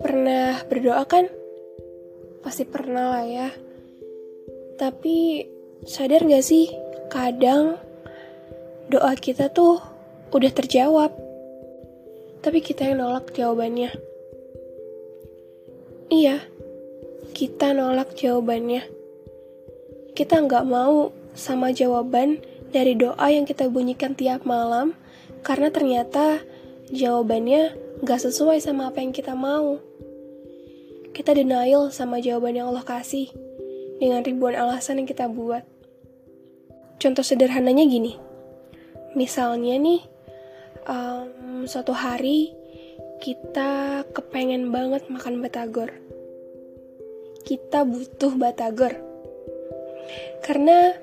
Pernah berdoa kan? Pasti pernah lah ya. Tapi sadar gak sih, kadang doa kita tuh udah terjawab. Tapi kita yang nolak jawabannya. Iya, kita nolak jawabannya. Kita nggak mau sama jawaban dari doa yang kita bunyikan tiap malam, karena ternyata jawabannya nggak sesuai sama apa yang kita mau kita denial sama jawaban yang Allah kasih dengan ribuan alasan yang kita buat. Contoh sederhananya gini, misalnya nih, um, suatu hari kita kepengen banget makan batagor. Kita butuh batagor. Karena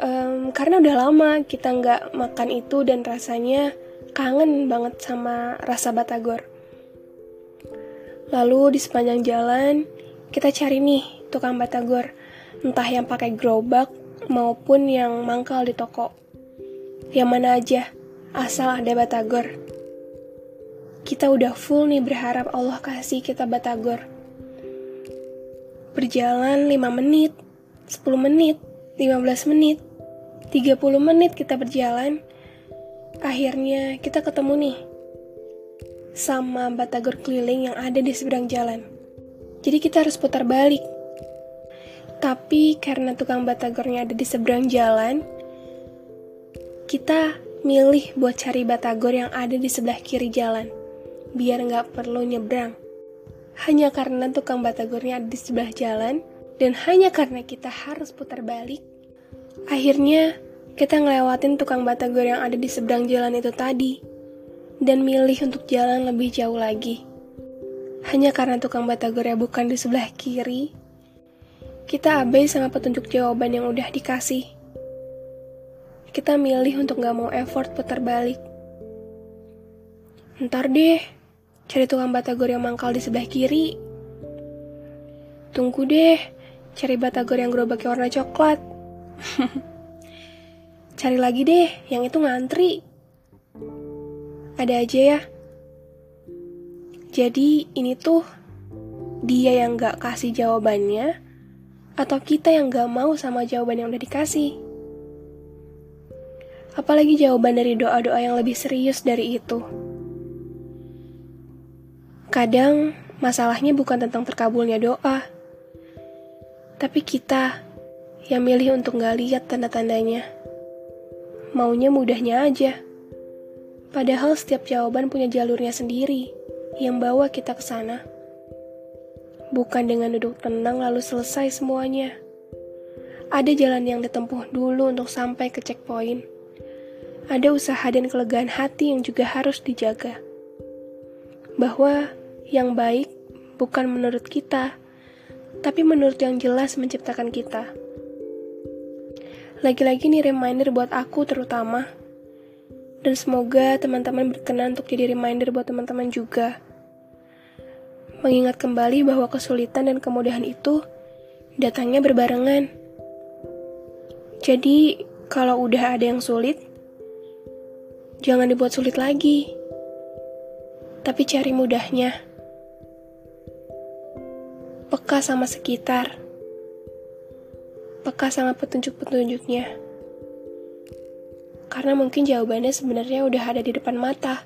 um, karena udah lama kita nggak makan itu dan rasanya kangen banget sama rasa batagor. Lalu di sepanjang jalan, kita cari nih tukang batagor, entah yang pakai gerobak maupun yang mangkal di toko. Yang mana aja, asal ada batagor. Kita udah full nih berharap Allah kasih kita batagor. Berjalan 5 menit, 10 menit, 15 menit, 30 menit kita berjalan. Akhirnya kita ketemu nih sama batagor keliling yang ada di seberang jalan. Jadi kita harus putar balik. Tapi karena tukang batagornya ada di seberang jalan, kita milih buat cari batagor yang ada di sebelah kiri jalan, biar nggak perlu nyebrang. Hanya karena tukang batagornya ada di sebelah jalan, dan hanya karena kita harus putar balik, akhirnya kita ngelewatin tukang batagor yang ada di seberang jalan itu tadi dan milih untuk jalan lebih jauh lagi. Hanya karena tukang batagornya bukan di sebelah kiri, kita abai sama petunjuk jawaban yang udah dikasih. Kita milih untuk gak mau effort putar balik. Ntar deh, cari tukang batagor yang mangkal di sebelah kiri. Tunggu deh, cari batagor yang gerobaknya warna coklat. cari lagi deh, yang itu ngantri. Ada aja ya. Jadi ini tuh dia yang gak kasih jawabannya, atau kita yang gak mau sama jawaban yang udah dikasih. Apalagi jawaban dari doa-doa yang lebih serius dari itu. Kadang masalahnya bukan tentang terkabulnya doa, tapi kita yang milih untuk gak lihat tanda-tandanya. Maunya mudahnya aja. Padahal setiap jawaban punya jalurnya sendiri yang bawa kita ke sana. Bukan dengan duduk tenang lalu selesai semuanya. Ada jalan yang ditempuh dulu untuk sampai ke checkpoint. Ada usaha dan kelegaan hati yang juga harus dijaga. Bahwa yang baik bukan menurut kita, tapi menurut yang jelas menciptakan kita. Lagi-lagi nih reminder buat aku terutama dan semoga teman-teman berkenan untuk jadi reminder buat teman-teman juga. Mengingat kembali bahwa kesulitan dan kemudahan itu datangnya berbarengan. Jadi, kalau udah ada yang sulit, jangan dibuat sulit lagi. Tapi cari mudahnya. Peka sama sekitar. Peka sama petunjuk-petunjuknya. Karena mungkin jawabannya sebenarnya udah ada di depan mata.